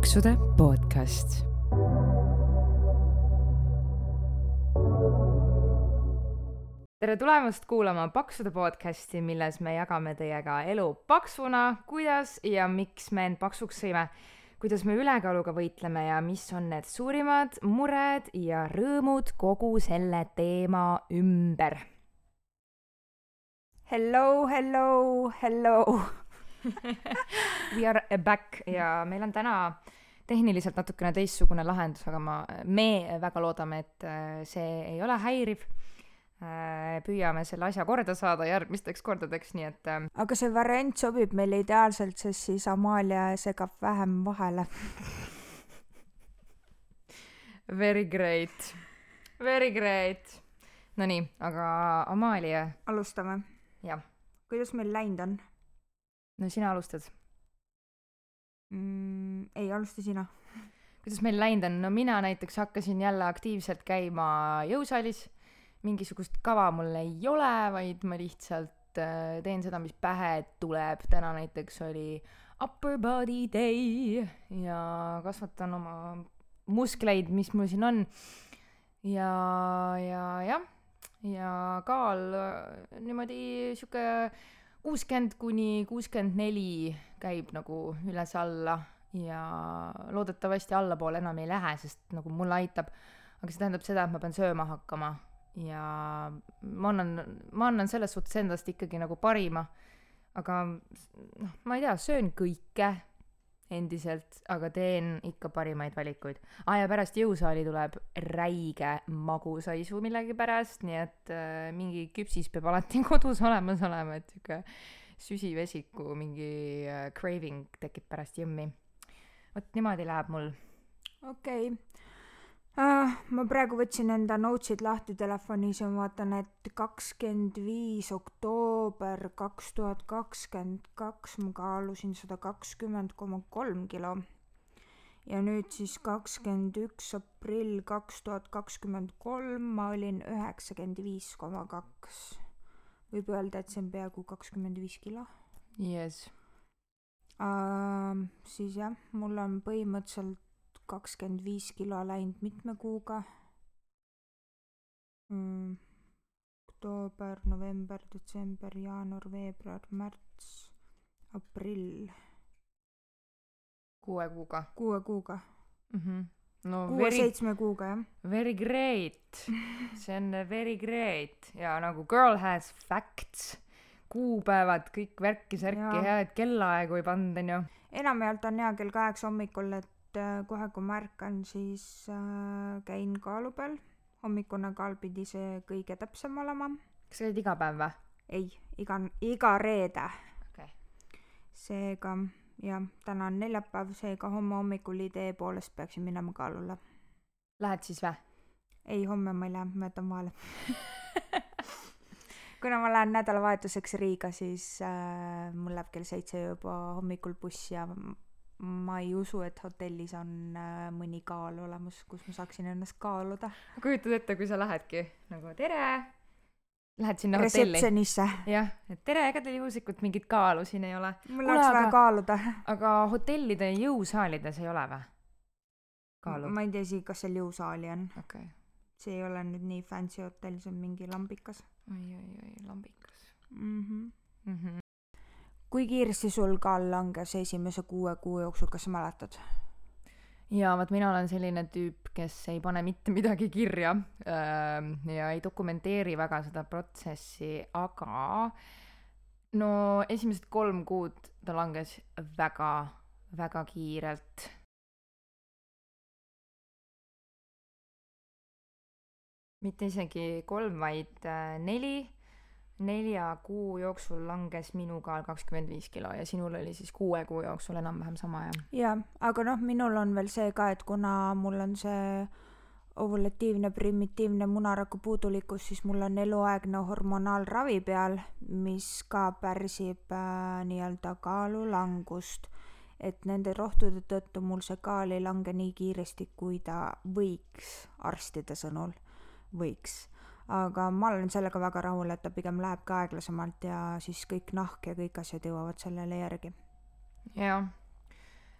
paksude podcast. Tere tulemast kuulama Paksude podcasti, milles me jagame teiega elu paksuna, kuidas ja miks me end paksuks sõime, kuidas me ülekaaluga võitleme ja mis on need suurimad mured ja rõõmud kogu selle teema ümber. Hello, hello, hello. We are back ja meil on täna tehniliselt natukene teistsugune lahendus, aga ma, me väga loodame, et äh, see ei ole häiriv Äh, püüame selle asja korda saada järgmisteks kordadeks, nii et äh, aga see variant sobib meile ideaalselt, sest siis Amalia segab vähem vahele Very great, very great. Nonii, aga Amalia, alustame. jah, kuidas meil läinud on no sina alustad. Mm,? ei, alusta sina. kuidas meil läinud on? no mina näiteks hakkasin jälle aktiivselt käima jõusaalis mingisugust kava mul ei ole, vaid ma lihtsalt äh, teen seda, mis pähe tuleb. täna näiteks oli upper body day ja kasvatan oma muskleid, mis mul siin on. ja, ja jah, ja kaal äh, niimoodi sihuke kuuskümmend kuni kuuskümmend neli käib nagu üles-alla ja loodetavasti allapoole enam ei lähe, sest nagu mulle aitab. aga see tähendab seda, et ma pean sööma hakkama ja ma annan, ma annan selles suhtes endast ikkagi nagu parima. aga noh, ma ei tea, söön kõike endiselt, aga teen ikka parimaid valikuid. aa, ja pärast jõusaali tuleb räige magusaisu millegipärast, nii et äh, mingi küpsis peab alati kodus olemas olema, et sihuke süsivesiku mingi äh, craving tekib pärast jõmmi. vot niimoodi läheb mul. okei okay ah,. ma praegu võtsin enda notes'id lahti telefonis ja ma vaatan, et kakskümmend viis oktoober kaks tuhat kakskümmend kaks ma kaalusin sada kakskümmend koma kolm kilo. ja nüüd siis kakskümmend üks aprill kaks tuhat kakskümmend kolm ma olin üheksakümmend viis koma kaks. võib öelda, et see on peaaegu kakskümmend viis kilo. Yes. Uh, siis jah, mul on põhimõtteliselt kakskümmend viis kilo läinud mitme kuuga mm,. oktoober, november, detsember, jaanuar, veebruar, märts, aprill. kuue kuuga? kuue kuuga mm. -hmm. no kuue-seitsme kuuga, jah. Very great, see on very great ja nagu girl has facts, kuupäevad, kõik värki-särki, head kellaaegu ei pannud, onju. enamjaolt on hea kell kaheksa hommikul, et et äh, kohe, kui ma ärkan, siis äh, käin kaalu peal. hommikune kaal pidi see kõige täpsem olema. kas sa käid iga päev või? ei, iga, iga reede okay.. seega jah, täna on neljapäev, seega homme hommikul idee poolest peaksin minema kaalule. Lähed siis või? ei, homme ma ei lähe, ma jätan vahele kuna ma lähen nädalavahetuseks Riiga, siis äh, mul läheb kell seitse juba hommikul buss ja ma ei usu, et hotellis on äh, mõni kaal olemas, kus ma saaksin ennast kaaluda. kujutad ette, kui sa lähedki nagu tere, lähed sinna hotelli. jah, et tere, ega teil juhuslikult mingit kaalu siin ei ole? mul oleks vaja kaaluda. aga hotellide jõusaalides ei ole või? kaalu? ma ei tea isegi, kas seal jõusaali on. okei okay. see ei ole nüüd nii fancy hotell, see on mingi lambikas. oi, oi, oi, lambikas mm. -hmm. Mm -hmm kui kiiresti sul kaal langes esimese kuue kuu jooksul, kas sa mäletad? jaa, vot mina olen selline tüüp, kes ei pane mitte midagi kirja äh, ja ei dokumenteeri väga seda protsessi, aga no esimesed kolm kuud ta langes väga, väga kiirelt. mitte isegi kolm, vaid äh, neli nelja kuu jooksul langes minu kaal kakskümmend viis kilo ja sinul oli siis kuue kuu jooksul enam-vähem sama, jah? jaa, aga noh, minul on veel see ka, et kuna mul on see ovulatiivne primitiivne munaraku puudulikkus, siis mul on eluaegne hormonaalravi peal, mis ka pärsib äh, nii-öelda kaalulangust. et nende rohtude tõttu mul see kaal ei lange nii kiiresti, kui ta võiks, arstide sõnul võiks aga ma olen sellega väga rahul, et ta pigem lähebki aeglasemalt ja siis kõik nahk ja kõik asjad jõuavad sellele järgi. jah,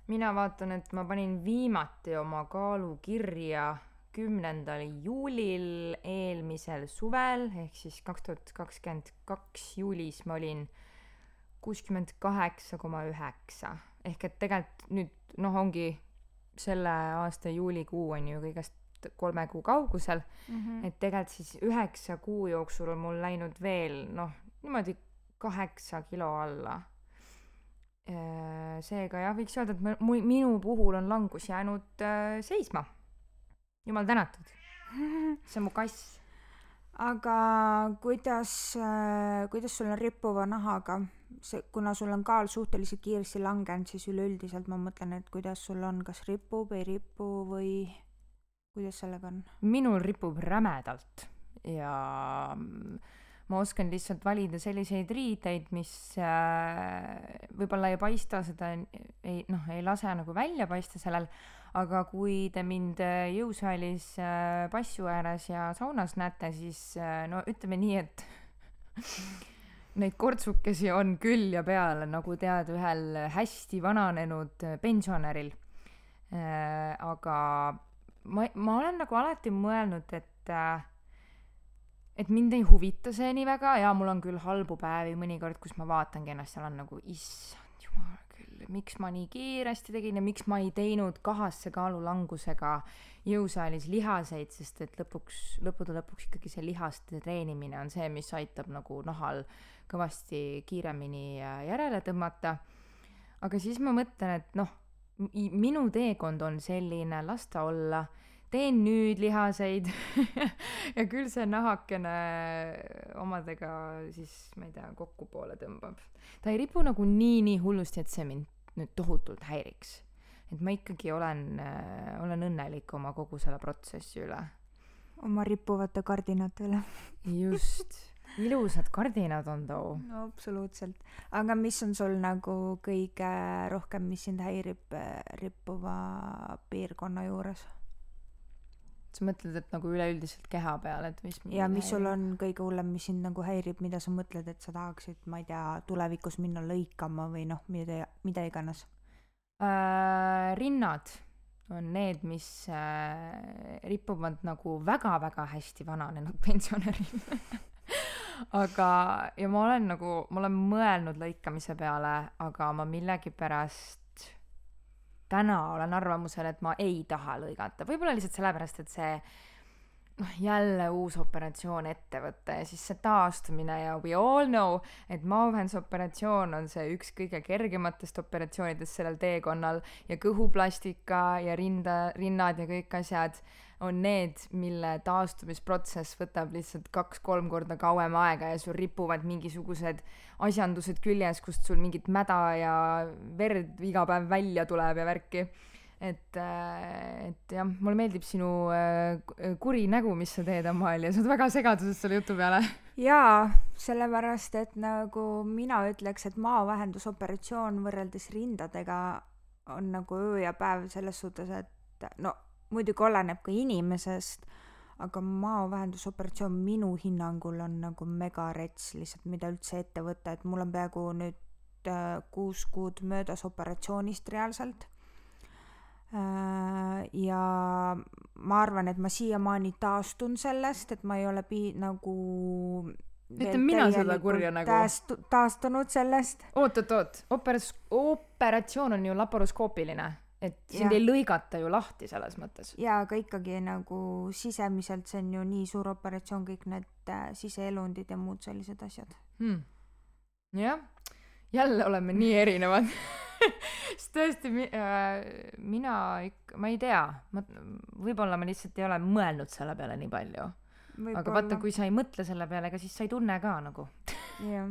mina vaatan, et ma panin viimati oma kaalu kirja kümnendal juulil eelmisel suvel ehk siis kaks tuhat kakskümmend kaks juulis ma olin kuuskümmend kaheksa koma üheksa ehk et tegelikult nüüd noh, ongi selle aasta juulikuu on ju kõigest kolme kuu kaugusel, Mhm. et tegelikult siis üheksa kuu jooksul on mul läinud veel noh, niimoodi kaheksa kilo alla. seega jah, võiks öelda, et mu- minu puhul on langus jäänud äh, seisma. jumal tänatud, see on mu kass. aga kuidas, kuidas sul on rippuva nahaga? see, kuna sul on kaal suhteliselt kiiresti langenud, siis üleüldiselt ma mõtlen, et kuidas sul on, kas ripub, ei ripu või kuidas sellega on? minul ripub rämedalt ja mm, ma oskan lihtsalt valida selliseid riideid, mis äh, võib-olla ei paista seda, ei noh, ei lase nagu välja paista sellel, aga kui te mind äh, jõusaalis äh, passu ääres ja saunas näete, siis no ütleme nii, et neid kortsukesi on küll ja peale, nagu tead ühel hästi vananenud pensionäril aga ma, ma olen nagu alati mõelnud, et äh, et mind ei huvita see nii väga ja mul on küll halbu päevi mõnikord, kus ma vaatangi ennast seal on nagu issand jumal küll, miks ma nii kiiresti tegin ja miks ma ei teinud kahasse kaalulangusega jõusaalis lihaseid, sest et lõpuks, lõppude lõpuks ikkagi see lihaste treenimine on see, mis aitab nagu nahal kõvasti kiiremini äh, järele tõmmata. aga siis ma mõtlen, et noh, minu teekond on selline, las ta olla, teen nüüd lihaseid ja küll see nahakene omadega siis, ma ei tea, kokkupoole tõmbab. ta ei ripu nagu nii, nii hullusti, et see mind nüüd tohutult häiriks. et ma ikkagi olen, olen õnnelik oma kogu selle protsessi üle. oma rippuvate kardinate üle? just, ilusad kardinad on too. no absoluutselt. aga mis on sul nagu kõige rohkem, mis sind häirib äh, rippuva piirkonna juures? sa mõtled, et nagu üleüldiselt keha peal, et mis ja mis sul on kõige hullem, mis sind nagu häirib, mida sa mõtled, et sa tahaksid, ma ei tea, tulevikus minna lõikama või noh, mida, mida iganes? äh,? rinnad on need, mis äh, ripuvad nagu väga-väga hästi vananenud pensionäril aga, ja ma olen nagu, ma olen mõelnud lõikamise peale, aga ma millegipärast täna olen arvamusel, et ma ei taha lõigata, võib-olla lihtsalt sellepärast, et see noh, jälle uus operatsioon ette võtta ja siis see taastumine ja we all know, et maoühendusoperatsioon on see üks kõige kergematest operatsioonidest sellel teekonnal ja kõhuplastika ja rinda, rinnad ja kõik asjad on need, mille taastumisprotsess võtab lihtsalt kaks-kolm korda kauem aega ja sul ripuvad mingisugused asjandused küljes, kust sul mingit mäda ja verd iga päev välja tuleb ja värki et, et jah, mulle meeldib sinu äh, kuri nägu, mis sa teed omal ja sa oled väga segaduses selle jutu peale. jaa, sellepärast et nagu mina ütleks, et maovähendusoperatsioon võrreldes rindadega on nagu öö ja päev selles suhtes, et no muidugi oleneb ka inimesest, aga maovähendusoperatsioon minu hinnangul on nagu megarets lihtsalt, mida üldse ette võtta, et mul on peaaegu nüüd äh, kuus kuud möödas operatsioonist reaalselt äh,. ja ma arvan, et ma siiamaani taastun sellest, et ma ei ole pi-, nagu Ütlen mina seda kurja taastu-, taastunud sellest. oot-oot-oot, operas-, operatsioon on ju laparoskoopiline, et sind Jah. ei lõigata ju lahti selles mõttes jaa, aga ikkagi nagu sisemiselt see on ju nii suur operatsioon, kõik need äh, siseelundid ja muud sellised asjad. hmm.. jah, jälle oleme nii erinevad sest tõesti mi- äh, mina ikka, ma ei tea, ma, võib-olla ma lihtsalt ei ole mõelnud selle peale nii palju. aga vaata, kui sa ei mõtle selle peale, ega siis sa ei tunne ka nagu. jah,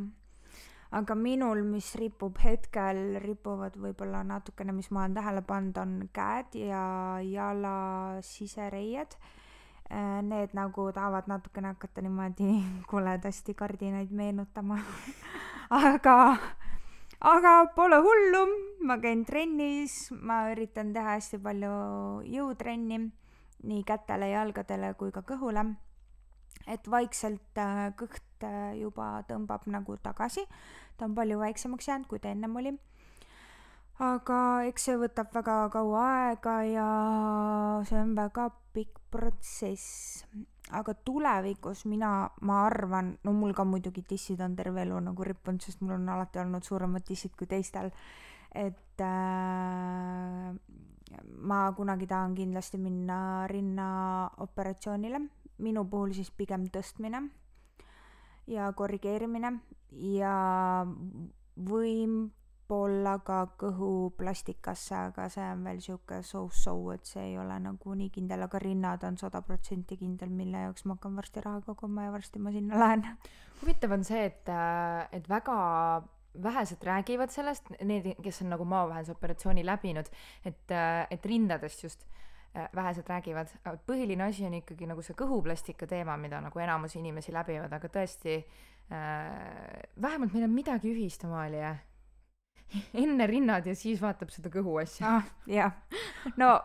aga minul, mis ripub hetkel, ripuvad võib-olla natukene, mis ma olen tähele pannud, on käed ja jala sisereied. Need nagu tahavad natukene hakata niimoodi koledasti kardinaid meenutama. aga, aga pole hullu, ma käin trennis, ma üritan teha hästi palju jõutrenni nii kätele, jalgadele kui ka kõhule et vaikselt äh, kõht äh, juba tõmbab nagu tagasi, ta on palju väiksemaks jäänud, kui ta ennem oli. aga eks see võtab väga kaua aega ja see on väga pikk protsess. aga tulevikus mina, ma arvan, no mul ka muidugi tissid on terve elu nagu rippunud, sest mul on alati olnud suuremad tissid kui teistel. et äh, ma kunagi tahan kindlasti minna rinnaoperatsioonile, minu puhul siis pigem tõstmine ja korrigeerimine ja võib-olla ka kõhuplastikasse, aga see on veel sihuke so-so, et see ei ole nagu nii kindel, aga rinnad on sada protsenti kindel, mille jaoks ma hakkan varsti raha koguma ja varsti ma sinna lähen. huvitav on see, et, et väga vähesed räägivad sellest, need, kes on nagu maavahelise operatsiooni läbinud, et, et rindadest just vähesed räägivad. põhiline asi on ikkagi nagu see kõhuplastika teema, mida nagu enamus inimesi läbivad, aga tõesti äh,, vähemalt meil on midagi ühist, Amalia. enne rinnad ja siis vaatab seda kõhu asja ah,. jah, no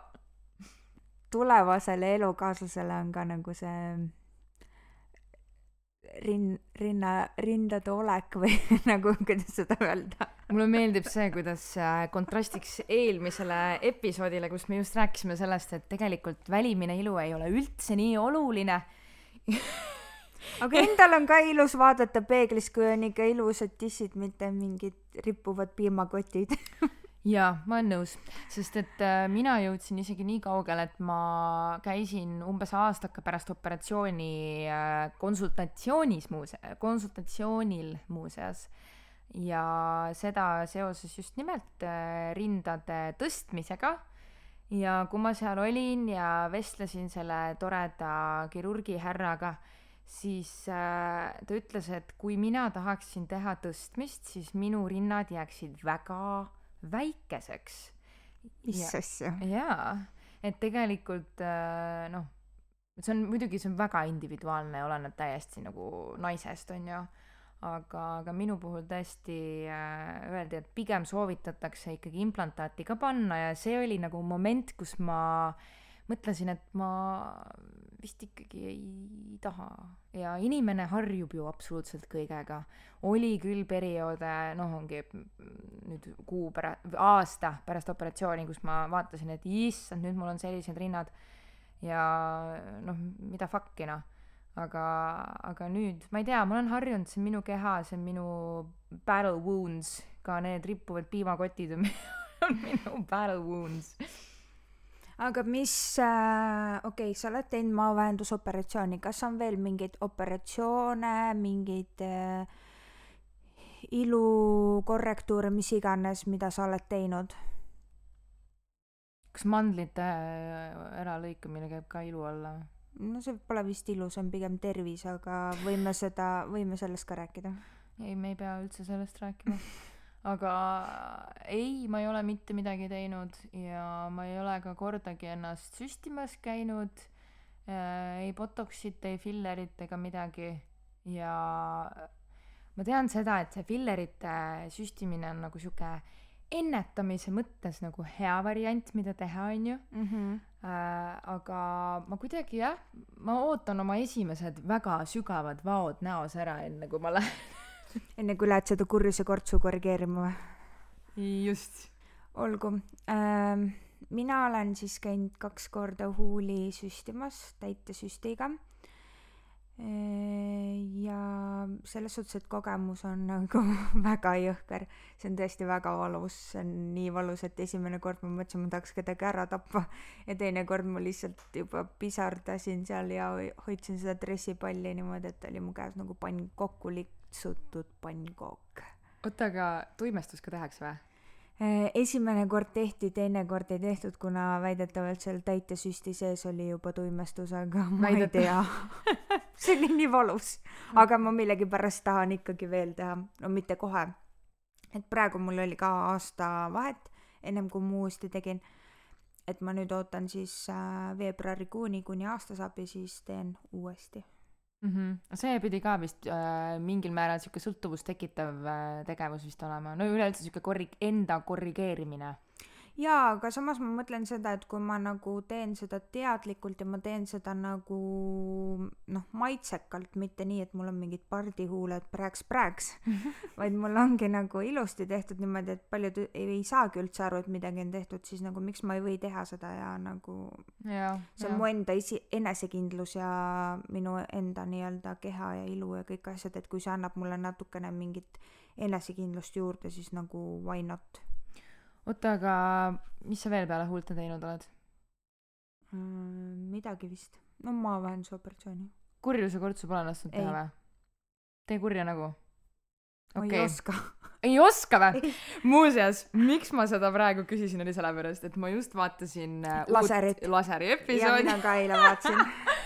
tulevasele elukaaslasele on ka nagu see rin-, rinna, rindade olek või nagu, kuidas seda öelda. mulle meeldib see, kuidas äh, kontrastiks eelmisele episoodile, kus me just rääkisime sellest, et tegelikult välimine ilu ei ole üldse nii oluline aga endal on ka ilus vaadata peeglis, kui on ikka ilusad tissid, mitte mingid rippuvad piimakotid jaa, ma olen nõus, sest et äh, mina jõudsin isegi nii kaugele, et ma käisin umbes aastaka pärast operatsiooni äh, konsultatsioonis muuse-, konsultatsioonil muuseas ja seda seoses just nimelt äh, rindade tõstmisega. ja kui ma seal olin ja vestlesin selle toreda kirurgi härraga, siis ta ütles, et kui mina tahaksin teha tõstmist, siis minu rinnad jääksid väga väikeseks. mis asja? jaa, et tegelikult äh, noh, see on muidugi, see on väga individuaalne ja oleneb täiesti nagu naisest, on ju, aga, aga minu puhul tõesti äh, öeldi, et pigem soovitatakse ikkagi implantaati ka panna ja see oli nagu moment, kus ma mõtlesin, et ma vist ikkagi ei taha. ja inimene harjub ju absoluutselt kõigega. oli küll perioode, noh, ongi nüüd kuu pära-, aasta pärast operatsiooni, kus ma vaatasin, et issand, nüüd mul on sellised rinnad ja noh, mida fuck'i noh. aga, aga nüüd, ma ei tea, ma olen harjunud, see on minu keha, see on minu battle wounds, ka need rippuvad piimakotid on minu battle wounds aga mis äh,, okei okay,, sa oled teinud maavähendusoperatsiooni, kas on veel mingeid operatsioone, mingeid äh, ilukorrektuure, mis iganes, mida sa oled teinud? kas mandlite äh, äralõikamine käib ka ilu alla? no see pole vist ilu, see on pigem tervis, aga võime seda, võime sellest ka rääkida. ei, me ei pea üldse sellest rääkima aga ei, ma ei ole mitte midagi teinud ja ma ei ole ka kordagi ennast süstimas käinud äh,, ei botox'it, ei fillerit ega midagi ja ma tean seda, et see fillerite süstimine on nagu sihuke ennetamise mõttes nagu hea variant, mida teha, onju mm. -hmm. Äh, aga ma kuidagi jah, ma ootan oma esimesed väga sügavad vaod näos ära, enne kui ma lähen enne kui lähed seda kurjuse kortsu korrigeerima või? just. olgu ähm,. mina olen siis käinud kaks korda huuli süstimas täitesüstiga äh, ja selles suhtes, et kogemus on nagu väga jõhker, see on tõesti väga valus, see on nii valus, et esimene kord ma mõtlesin, ma tahaks kedagi ära tappa ja teine kord ma lihtsalt juba pisardasin seal ja hoidsin seda dressipalli niimoodi, et oli mu käes nagu pann kokku lik-, tsutud pannkook. oota, aga tuimestus ka tehakse või? Äh, esimene kord tehti, teine kord ei tehtud, kuna väidetavalt seal täitesüsti sees oli juba tuimestus, aga ma Väidet... ei tea see oli nii valus. aga ma millegipärast tahan ikkagi veel teha, no mitte kohe. et praegu mul oli ka aasta vahet, ennem kui ma uuesti tegin. et ma nüüd ootan siis äh, veebruarikuuni, kuni aasta saab ja siis teen uuesti mm. -hmm. see pidi ka vist äh, mingil määral sihuke sõltuvust tekitav äh, tegevus vist olema, no üleüldse sihuke korri-, enda korrigeerimine. jaa, aga samas ma mõtlen seda, et kui ma nagu teen seda teadlikult ja ma teen seda nagu noh, maitsekalt, mitte nii, et mul on mingid pardihuuled prääks-prääks, vaid mul ongi nagu ilusti tehtud niimoodi, et paljud ei, ei saagi üldse aru, et midagi on tehtud, siis nagu miks ma ei või teha seda ja nagu jaa, see on mu enda esi-, enesekindlus ja minu enda nii-öelda keha ja ilu ja kõik asjad, et kui see annab mulle natukene mingit enesekindlust juurde, siis nagu why not oota, aga mis sa veel peale huulte teinud oled? mm,. midagi vist, no maavähendusoperatsiooni kurjuse kortsu pole lasknud teha või? tee kurja nägu. ma okei ei, oska. ei oska või muuseas, miks ma seda praegu küsisin, oli sellepärast, et ma just vaatasin äh, Laserit. laseri ja episoodi mina ka eile vaatasin.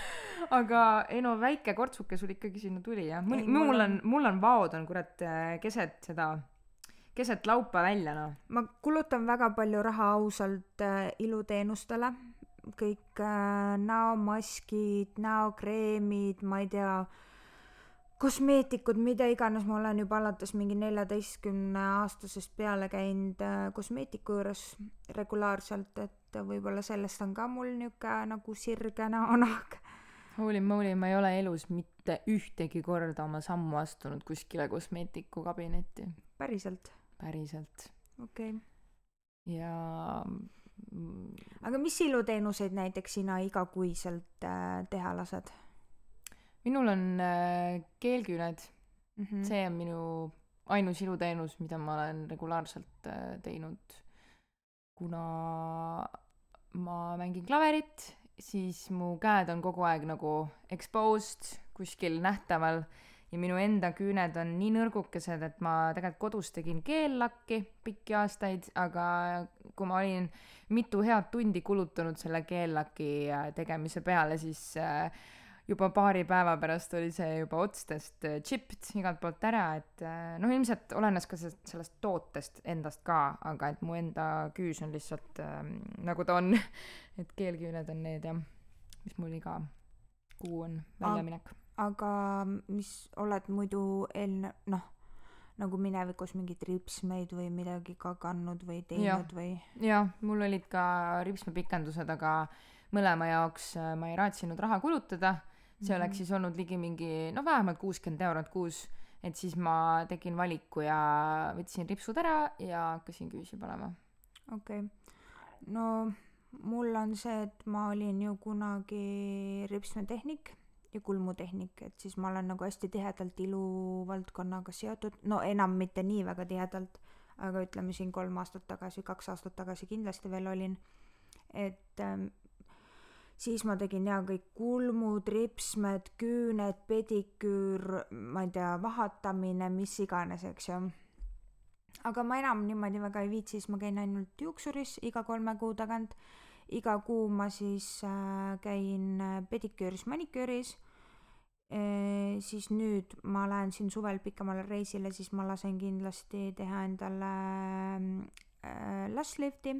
aga ei no väike kortsuke sul ikkagi sinna tuli jah mul mul on- mul on vaod on kurat äh, keset seda keset laupa välja noh. Ma kulutan väga palju raha ausalt äh, iluteenustele, kõik äh, näomaskid, näokreemid, ma ei tea, kosmeetikud, mida iganes, ma olen juba alates mingi neljateistkümne aastasest peale käinud äh, kosmeetiku juures regulaarselt, et võib-olla sellest on ka mul niuke nagu sirge näonahk. holy moly ma ei ole elus mitte ühtegi korda oma sammu astunud kuskile kosmeetiku kabinetti päriselt, päriselt okei okay.. ja aga mis iluteenuseid näiteks sina igakuiselt äh, teha lased minul on äh, keelküüned mm? -hmm. see on minu ainus iluteenus mida ma olen regulaarselt äh, teinud kuna ma mängin klaverit siis mu käed on kogu aeg nagu exposed kuskil nähtaval ja minu enda küüned on nii nõrgukesed et ma tegelikult kodus tegin keellakki pikki aastaid aga kui ma olin mitu head tundi kulutanud selle keellaki äh, tegemise peale siis äh, juba paari päeva pärast oli see juba otstest äh, chipped igalt poolt ära et noh ilmselt olenes ka sellest tootest endast ka aga et mu enda küüs on lihtsalt äh, nagu ta on. Et keelküüned on need jah mis mul iga kuu on väljaminek aga mis oled muidu eelne-, noh, nagu minevikus mingeid ripsmeid või midagi ka kandnud või teinud Jah. või? jah mul olid ka ripsmepikendused aga mõlema jaoks äh, ma ei raatsinud raha kulutada see Mhm. oleks siis olnud ligi mingi no vähemalt kuuskümmend eurot kuus et siis ma tegin valiku ja võtsin ripsud ära ja hakkasin küüsi panema okei okay.. no mul on see, et ma olin ju kunagi ripsmetehnik ja kulmutehnik, et siis ma olen nagu hästi tihedalt iluvaldkonnaga seotud, no enam mitte nii väga tihedalt, aga ütleme siin kolm aastat tagasi, kaks aastat tagasi kindlasti veel olin. et ähm, siis ma tegin ja kõik kulmud, ripsmed, küüned, pediküür, ma ei tea, vahatamine, mis iganes, eks ju aga ma enam niimoodi väga ei viitsi, siis ma käin ainult juuksuris iga kolme kuu tagant. Iga kuu ma siis äh, käin äh, pediküüris, maniküüris e,. siis nüüd ma lähen siin suvel pikemale reisile, siis ma lasen kindlasti teha endale äh, lashlifti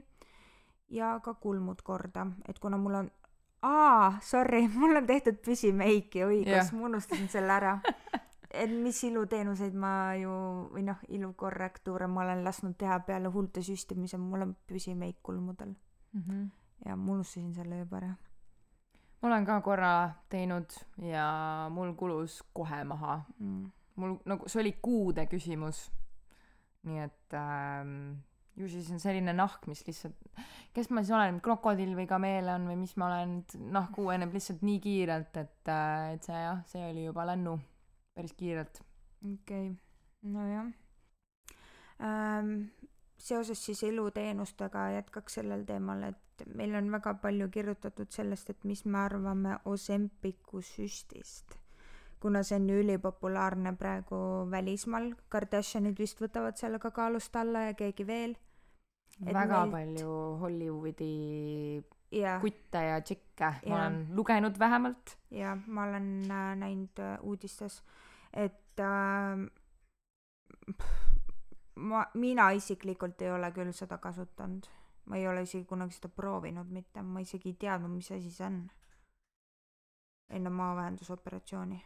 ja ka kulmud korda, et kuna mul on aa, sorry, mul on tehtud püsimeik ja õigus ma unustasin selle ära. et mis iluteenuseid ma ju või noh, ilukorrektuure ma olen lasknud teha peale huulte süstimise, mul on püsimeik kulmudel mm. -hmm. Ja ma unustasin selle juba ära. ma olen ka korra teinud ja mul kulus kohe maha Mm. mul nagu see oli kuude küsimus nii et ähm, ju siis on selline nahk mis lihtsalt kes ma siis olen krokodill või kameeleon või mis ma olen nahk uueneb lihtsalt nii kiirelt et äh, et see jah see oli juba lännu päris kiirelt okei okay., nojah ähm,. Seoses siis eluteenustega jätkaks sellel teemal, et meil on väga palju kirjutatud sellest, et mis me arvame Ozempiku süstist. kuna see on ju ülipopulaarne praegu välismaal, Kardashianid vist võtavad selle ka kaalust alla ja keegi veel. Väga meilt- palju Hollywoodi ja, kutte ja tšikke ma Jaa. olen lugenud vähemalt ja ma olen äh, näinud äh, uudistes, et äh, ma, mina isiklikult ei ole küll seda kasutanud. ma ei ole isegi kunagi seda proovinud mitte, ma isegi ei teadnud, mis asi see on. enne maavähendusoperatsiooni.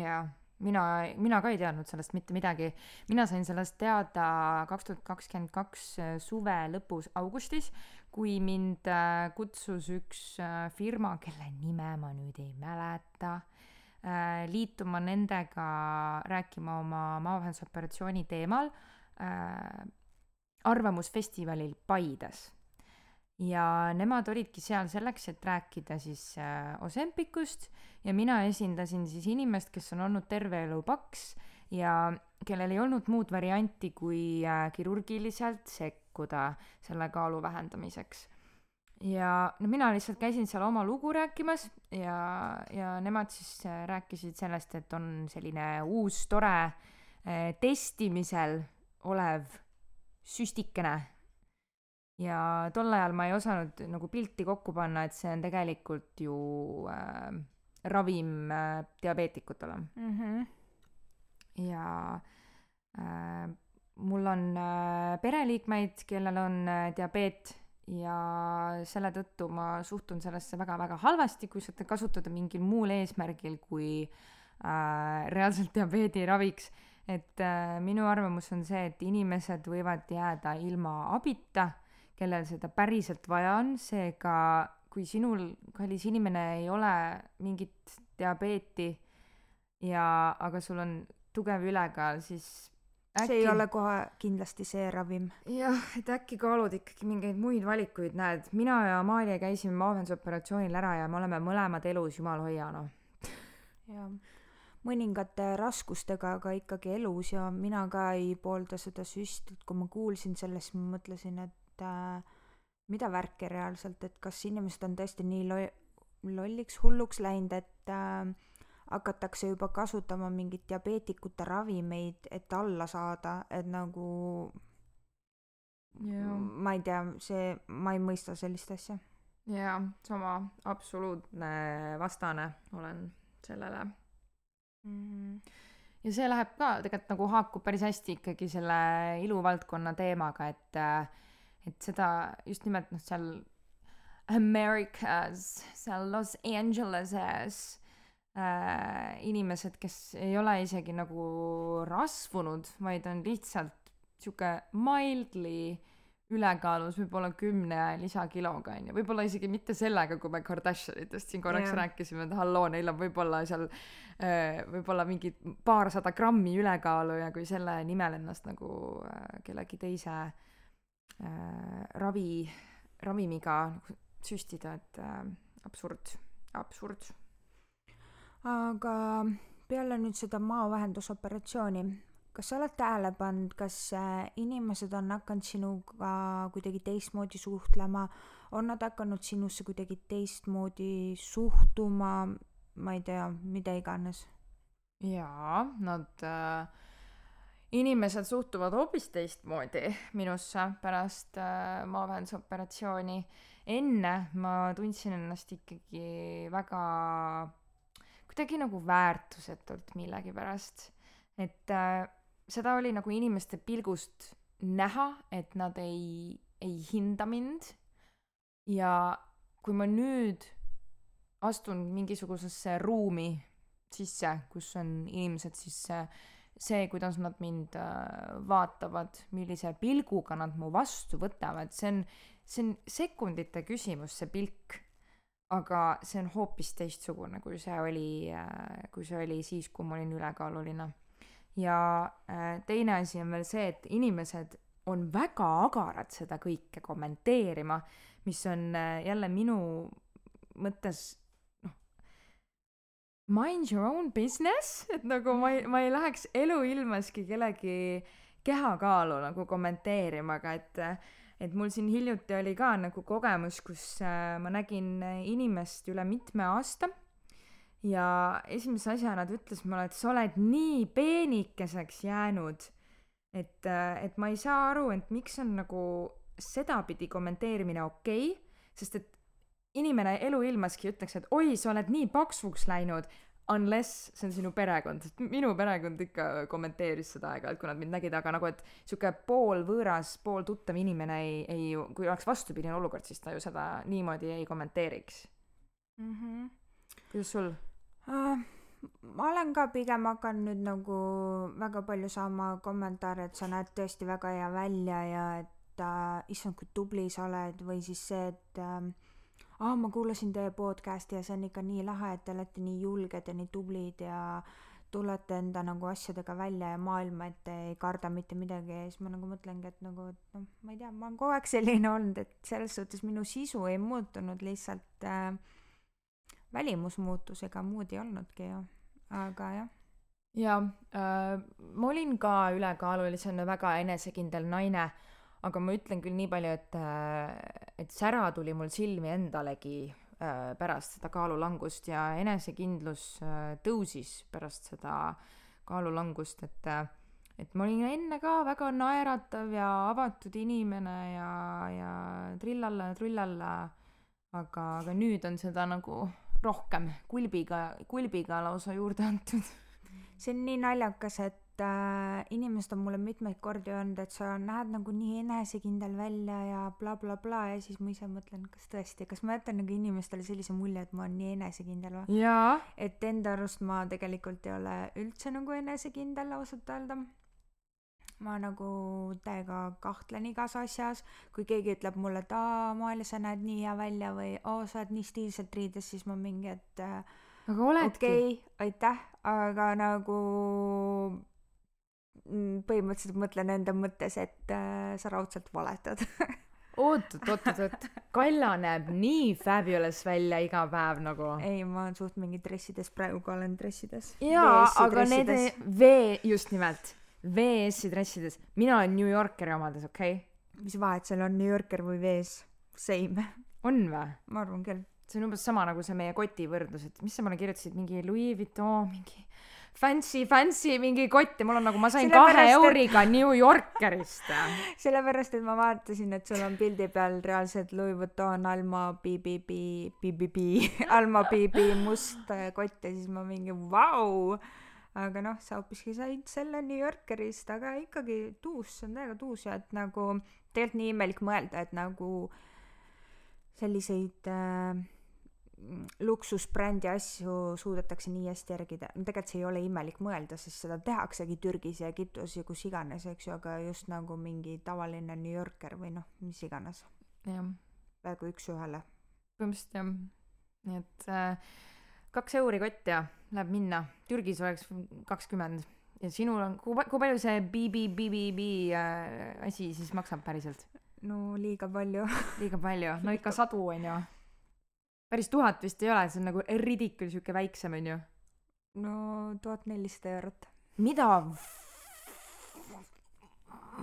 jaa mina, mina ka ei teadnud sellest mitte midagi. mina sain sellest teada kaks tuhat kakskümmend kaks suve lõpus augustis, kui mind äh, kutsus üks äh, firma, kelle nime ma nüüd ei mäleta, äh, liituma nendega rääkima oma maavahendusoperatsiooni teemal arvamusfestivalil Paides ja nemad olidki seal selleks, et rääkida siis äh, Ozempicust ja mina esindasin siis inimest, kes on olnud terve elu paks ja kellel ei olnud muud varianti, kui äh, kirurgiliselt sekkuda selle kaalu vähendamiseks. Ja no mina lihtsalt käisin seal oma lugu rääkimas ja, ja nemad siis äh, rääkisid sellest, et on selline uus tore äh, testimisel olev süstikene ja tol ajal ma ei osanud nagu pilti kokku panna, et see on tegelikult ju äh, ravim äh, diabeetikutele mm. -hmm. ja äh, mul on äh, pereliikmeid, kellel on äh, diabeet ja selle tõttu ma suhtun sellesse väga-väga halvasti, kui seda kasutada mingil muul eesmärgil kui äh, reaalselt diabeedi raviks. et äh, minu arvamus on see, et inimesed võivad jääda ilma abita kellel seda päriselt vaja on, seega kui sinul, kallis inimene, ei ole mingit diabeeti ja, aga sul on tugev ülekaal, siis äkki... see ei ole kohe kindlasti see ravim. jah, et äkki kaalud ikkagi mingeid muid valikuid, näed, mina ja Amalia käisime maavendusoperatsioonil ära ja me oleme mõlemad elus, jumal hoia, noh. jah, mõningate raskustega, aga ikkagi elus ja mina ka ei poolda seda süsti, et kui ma kuulsin sellest, siis ma mõtlesin, et äh, mida värki reaalselt, et kas inimesed on tõesti nii lo-, lolliks, hulluks läinud, et äh, hakatakse juba kasutama mingeid diabeetikute ravimeid, et alla saada, et nagu yeah. ma ei tea, see, ma ei mõista sellist asja. jaa, sama absoluutne vastane olen sellele mm. -hmm ja see läheb ka tegelikult nagu haakub päris hästi ikkagi selle iluvaldkonna teemaga, et et seda just nimelt noh, seal Americas, seal Los Angeleses äh, inimesed, kes ei ole isegi nagu rasvunud, vaid on lihtsalt sihuke mildly ülekaalus võib-olla kümne lisakiloga onju, võib-olla isegi mitte sellega, kui me Kardashianitest siin korraks yeah. rääkisime, et halloo, neil on võib-olla seal äh, võib-olla mingi paarsada grammi ülekaalu ja kui selle nimel ennast nagu äh, kellegi teise äh, ravi, ravimiga nagu süstida, et äh, absurd, absurd. Aga peale nüüd seda maovahendusoperatsiooni, kas sa oled tähele pannud, kas äh, inimesed on hakanud sinuga kuidagi teistmoodi suhtlema, on nad hakanud sinusse kuidagi teistmoodi suhtuma, ma ei tea, mida iganes? jaa, nad äh, inimesed suhtuvad hoopis teistmoodi minusse pärast äh, maavähendusoperatsiooni. enne ma tundsin ennast ikkagi väga kuidagi nagu väärtusetult millegipärast. et äh, seda oli nagu inimeste pilgust näha, et nad ei, ei hinda mind. ja kui ma nüüd astun mingisugusesse ruumi sisse, kus on inimesed siis see, kuidas nad mind äh, vaatavad, millise pilguga nad mu vastu võtavad, see on, see on sekundite küsimus, see pilk. Aga see on hoopis teistsugune, kui see oli, äh, kui see oli siis, kui ma olin ülekaaluline. ja äh, teine asi on veel see, et inimesed on väga agarad seda kõike kommenteerima, mis on jälle minu mõttes mind your own business, et nagu ma ei, ma ei läheks eluilmaski kellegi kehakaalu nagu kommenteerima, aga et et mul siin hiljuti oli ka nagu kogemus, kus äh, ma nägin inimest üle mitme aasta ja esimese asjana ta ütles mulle, et sa oled nii peenikeseks jäänud, et, äh, et ma ei saa aru, et miks on nagu sedapidi kommenteerimine okei okay,, sest et inimene eluilmaski ütleks, et oi, sa oled nii paksuks läinud, unless see on sinu perekond, sest minu perekond ikka kommenteeris seda aeg-ajalt, kui nad mind nägid, aga nagu, et sihuke poolvõõras, pooltuttav inimene ei, ei, kui oleks vastupidine olukord, siis ta ju seda niimoodi ei kommenteeriks mm. -hmm. kuidas sul uh,? ma olen ka pigem hakanud nüüd nagu väga palju saama kommentaare, et sa näed tõesti väga hea välja ja et äh, issand, kui tubli sa oled või siis see, et äh, aa, ma kuulasin teie podcast'i ja see on ikka nii lahe, et te olete nii julged ja nii tublid ja tulete enda nagu asjadega välja ja maailma, et te ei karda mitte midagi ja siis ma nagu mõtlengi, et nagu, et noh, ma ei tea, ma olen kogu aeg selline olnud, et selles suhtes minu sisu ei muutunud, lihtsalt äh, välimus muutus, ega muud ei olnudki ju, aga jah. jaa äh,, ma olin ka ülekaalulisena väga enesekindel naine aga ma ütlen küll nii palju, et, äh, et sära tuli mul silmi endalegi äh, pärast seda kaalulangust ja enesekindlus äh, tõusis pärast seda kaalulangust, et et ma olin enne ka väga naeratav ja avatud inimene ja, ja trillalla ja trullalla, aga, aga nüüd on seda nagu rohkem kulbiga, kulbiga lausa juurde antud. see on nii naljakas, et äh, inimesed on mulle mitmeid kordi öelnud, et sa näed nagu nii enesekindel välja ja blablabla bla, bla, ja siis ma ise mõtlen, kas tõesti, kas ma jätan nagu inimestele sellise mulje, et ma olen nii enesekindel või? et enda arust ma tegelikult ei ole üldse nagu enesekindel ausalt öelda ma nagu täiega kahtlen igas asjas, kui keegi ütleb mulle, et aa, Maarja, sa näed nii hea välja või oo, sa oled nii stiilselt riides, siis ma mingi, et äh, aga oledki. okei okay,, aitäh, aga nagu põhimõtteliselt mõtlen enda mõttes, et äh, sa raudselt valetad oot, oot, oot, oot, Kalla näeb nii fabulous välja iga päev nagu. ei, ma olen suht mingi dressides, praegu ka olen dressides. jaa, aga need vee, just nimelt, VS-i dressides. mina olen New Yorkeri omades, okei okay?? mis vahet seal on, New Yorker või VS? Same. on või? ma arvan küll. see on umbes sama nagu see meie koti võrdlus, et mis sa mulle kirjutasid, mingi Louis Vuitton, mingi fancy, fancy mingi kott ja mul on nagu, ma sain kahe euriga et... New Yorkerist. sellepärast, et ma vaatasin, et sul on pildi peal reaalselt Louis Vuitton Alma BBB, BBB, Alma BB must kott ja siis ma mingi vau. aga noh, sa hoopiski said selle New Yorkerist, aga ikkagi tuus, see on täiega tuus ja et nagu tegelikult nii imelik mõelda, et nagu selliseid äh, luksusbrändi asju suudetakse nii hästi järgida, tegelikult see ei ole imelik mõelda, sest seda tehaksegi Türgis ja Egiptuses ja kus iganes, eks ju, aga just nagu mingi tavaline New Yorker või noh, mis iganes. jah. peaaegu üks-ühele. põhimõtteliselt jah. nii et äh, kaks euri kott ja läheb minna. Türgis oleks kakskümmend ja sinul on, kui, kui palju see BBBBB äh, asi siis maksab päriselt? no liiga palju liiga palju, no ikka sadu on ju päris tuhat vist ei ole, see on nagu ridicule sihuke väiksem onju. no tuhat nelisada eurot. mida?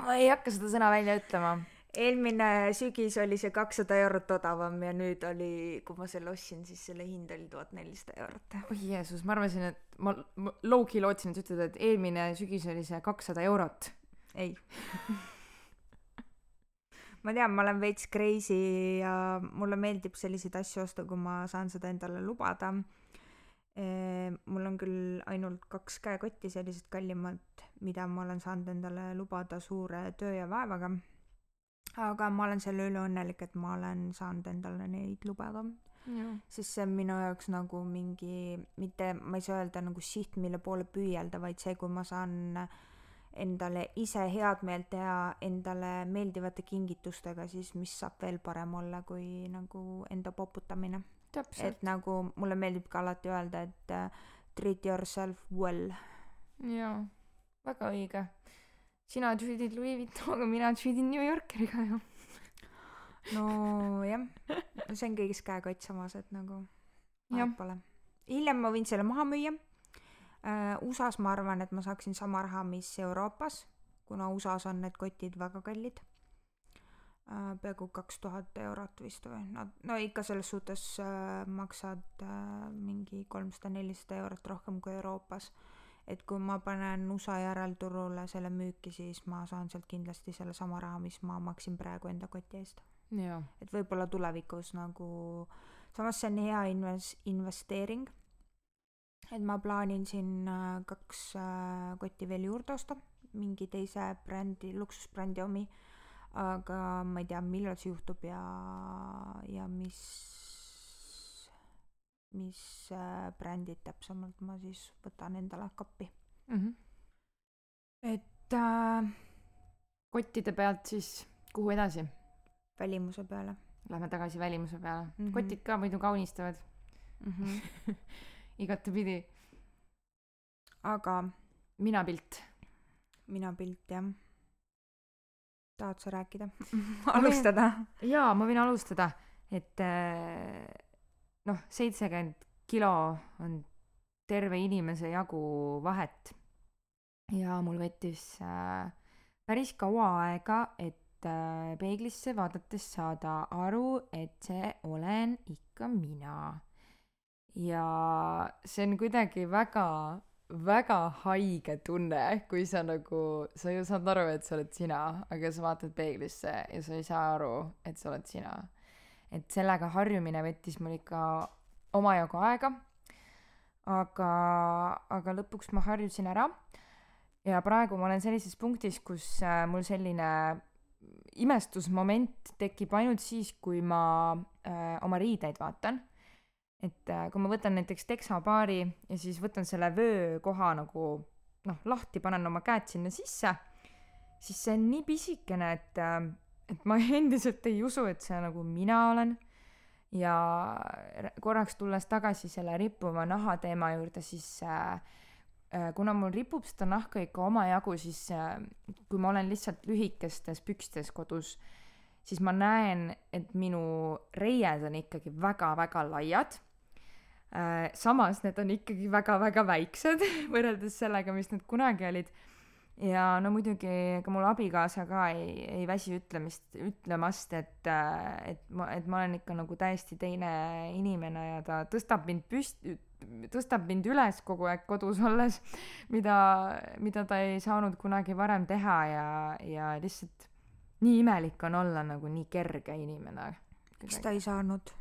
ma ei hakka seda sõna välja ütlema. eelmine sügis oli see kakssada eurot odavam ja nüüd oli, kui ma selle ostsin, siis selle hind oli tuhat nelisada eurot. oi Jeesus, ma arvasin, et ma, ma low-key lootsin, et sa ütled, et eelmine sügis oli see kakssada eurot. ei ma tean, ma olen veits crazy ja mulle meeldib selliseid asju osta, kui ma saan seda endale lubada. mul on küll ainult kaks käekotti, sellised kallimad, mida ma olen saanud endale lubada suure töö ja vaevaga. aga ma olen selle üle õnnelik, et ma olen saanud endale neid lubada. sest see on minu jaoks nagu mingi, mitte, ma ei saa öelda nagu siht, mille poole püüelda, vaid see, kui ma saan äh, endale ise head meelt teha endale meeldivate kingitustega, siis mis saab veel parem olla kui nagu enda poputamine. et nagu mulle meeldib ka alati öelda, et uh, treat yourself well. jaa, väga õige. sina treat'id Louis Vuitton'ga, mina treat'in New Yorkeriga ju. nojah, see on kõigis käekott samas, et nagu vahet pole. hiljem ma võin selle maha müüa Äh, USA-s ma arvan, et ma saaksin sama raha, mis Euroopas, kuna USA-s on need kotid väga kallid. Äh, peaaegu kaks tuhat eurot vist või nad, no ikka selles suhtes äh, maksad äh, mingi kolmsada-nelisada eurot rohkem kui Euroopas. et kui ma panen USA järelturule selle müüki, siis ma saan sealt kindlasti sellesama raha, mis ma maksin praegu enda koti eest. et võib-olla tulevikus nagu, samas see on hea inves-, investeering et ma plaanin siin äh, kaks äh, kotti veel juurde osta, mingi teise brändi, luksusbrändi omi, aga ma ei tea, millal see juhtub ja, ja mis, mis äh, brändid täpsemalt ma siis võtan endale kappi mm. -hmm. et äh, kottide pealt siis kuhu edasi? välimuse peale Lähme tagasi välimuse peale mm. -hmm. kotid ka muidu kaunistavad mm. -hmm. igatepidi. aga minapilt. minapilt jah. tahad sa rääkida alustada? jaa, ma võin alustada, et äh, noh, seitsekümmend kilo on terve inimese jagu vahet. ja mul võttis äh, päris kaua aega, et äh, peeglisse vaadates saada aru, et see olen ikka mina. Ja see on kuidagi väga, väga haige tunne, kui sa nagu, sa ju saad aru, et sa oled sina, aga sa vaatad peeglisse ja sa ei saa aru, et sa oled sina. et sellega harjumine võttis mul ikka omajagu aega. aga, aga lõpuks ma harjusin ära. ja praegu ma olen sellises punktis, kus äh, mul selline imestusmoment tekib ainult siis, kui ma äh, oma riideid vaatan. Et äh, kui ma võtan näiteks teksapaari ja siis võtan selle vöökoha nagu noh, lahti, panen oma käed sinna sisse, siis see on nii pisikene, et äh,, et ma endiselt ei usu, et see nagu mina olen. ja korraks tulles tagasi selle rippuva naha teema juurde, siis äh, kuna mul ripub seda nahka ikka omajagu, siis kui ma olen lihtsalt lühikestes pükstes kodus, siis ma näen, et minu reied on ikkagi väga-väga laiad. Äh, samas need on ikkagi väga-väga väiksed võrreldes sellega, mis need kunagi olid. ja no muidugi ega mul abikaasa ka ei, ei väsi ütlemist, ütlemast, et, et ma, et ma olen ikka nagu täiesti teine inimene ja ta tõstab mind püsti tõstab mind üles kogu aeg kodus olles, mida, mida ta ei saanud kunagi varem teha ja, ja lihtsalt nii imelik on olla nagu nii kerge inimene. miks ta ei saanud?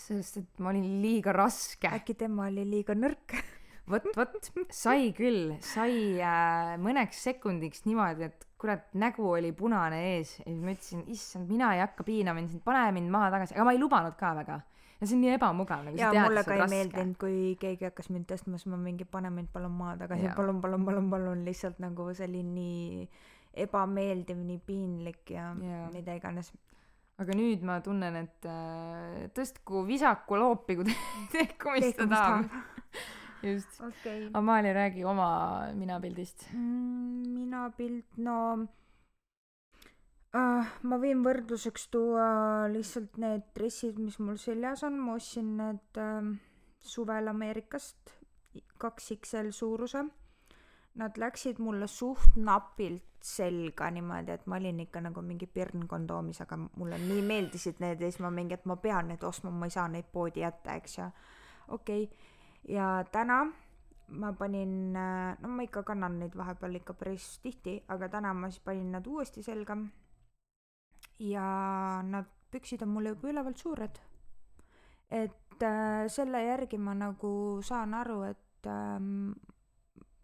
Sest et ma olin liiga raske. äkki tema oli liiga nõrk? vot, vot, sai küll, sai äh, mõneks sekundiks niimoodi, et kurat, nägu oli punane ees. Ja siis ma ütlesin, issand, mina ei hakka piinama sind, pane mind maha tagasi, aga ma ei lubanud ka väga. Ja see on nii ebamugav nagu ja mulle ka ei meeldinud kui keegi hakkas mind tõstma siis ma mingi pane mind palun maha tagasi palun palun palun palun. Lihtsalt nagu see oli nii ebameeldiv nii piinlik ja, ja. mida iganes aga nüüd ma tunnen et äh, tõstku visaku loopigu tehkumist ta tahab just okay. Amalia räägi oma minapildist mm, minapild no uh,? ma võin võrdluseks tuua lihtsalt need dressid, mis mul seljas on, ma ostsin need uh, suvel Ameerikast, kaks XL suuruse. Nad läksid mulle suht napilt selga niimoodi, et ma olin ikka nagu mingi pirn kondoomis, aga mulle nii meeldisid need ja siis ma mingi, et ma pean need ostma, ma ei saa neid poodi jätta, eks ju. okei okay., ja täna ma panin, no ma ikka kannan neid vahepeal ikka päris tihti, aga täna ma siis panin nad uuesti selga ja nad, püksid on mulle juba ülevalt suured. et äh, selle järgi ma nagu saan aru, et ähm,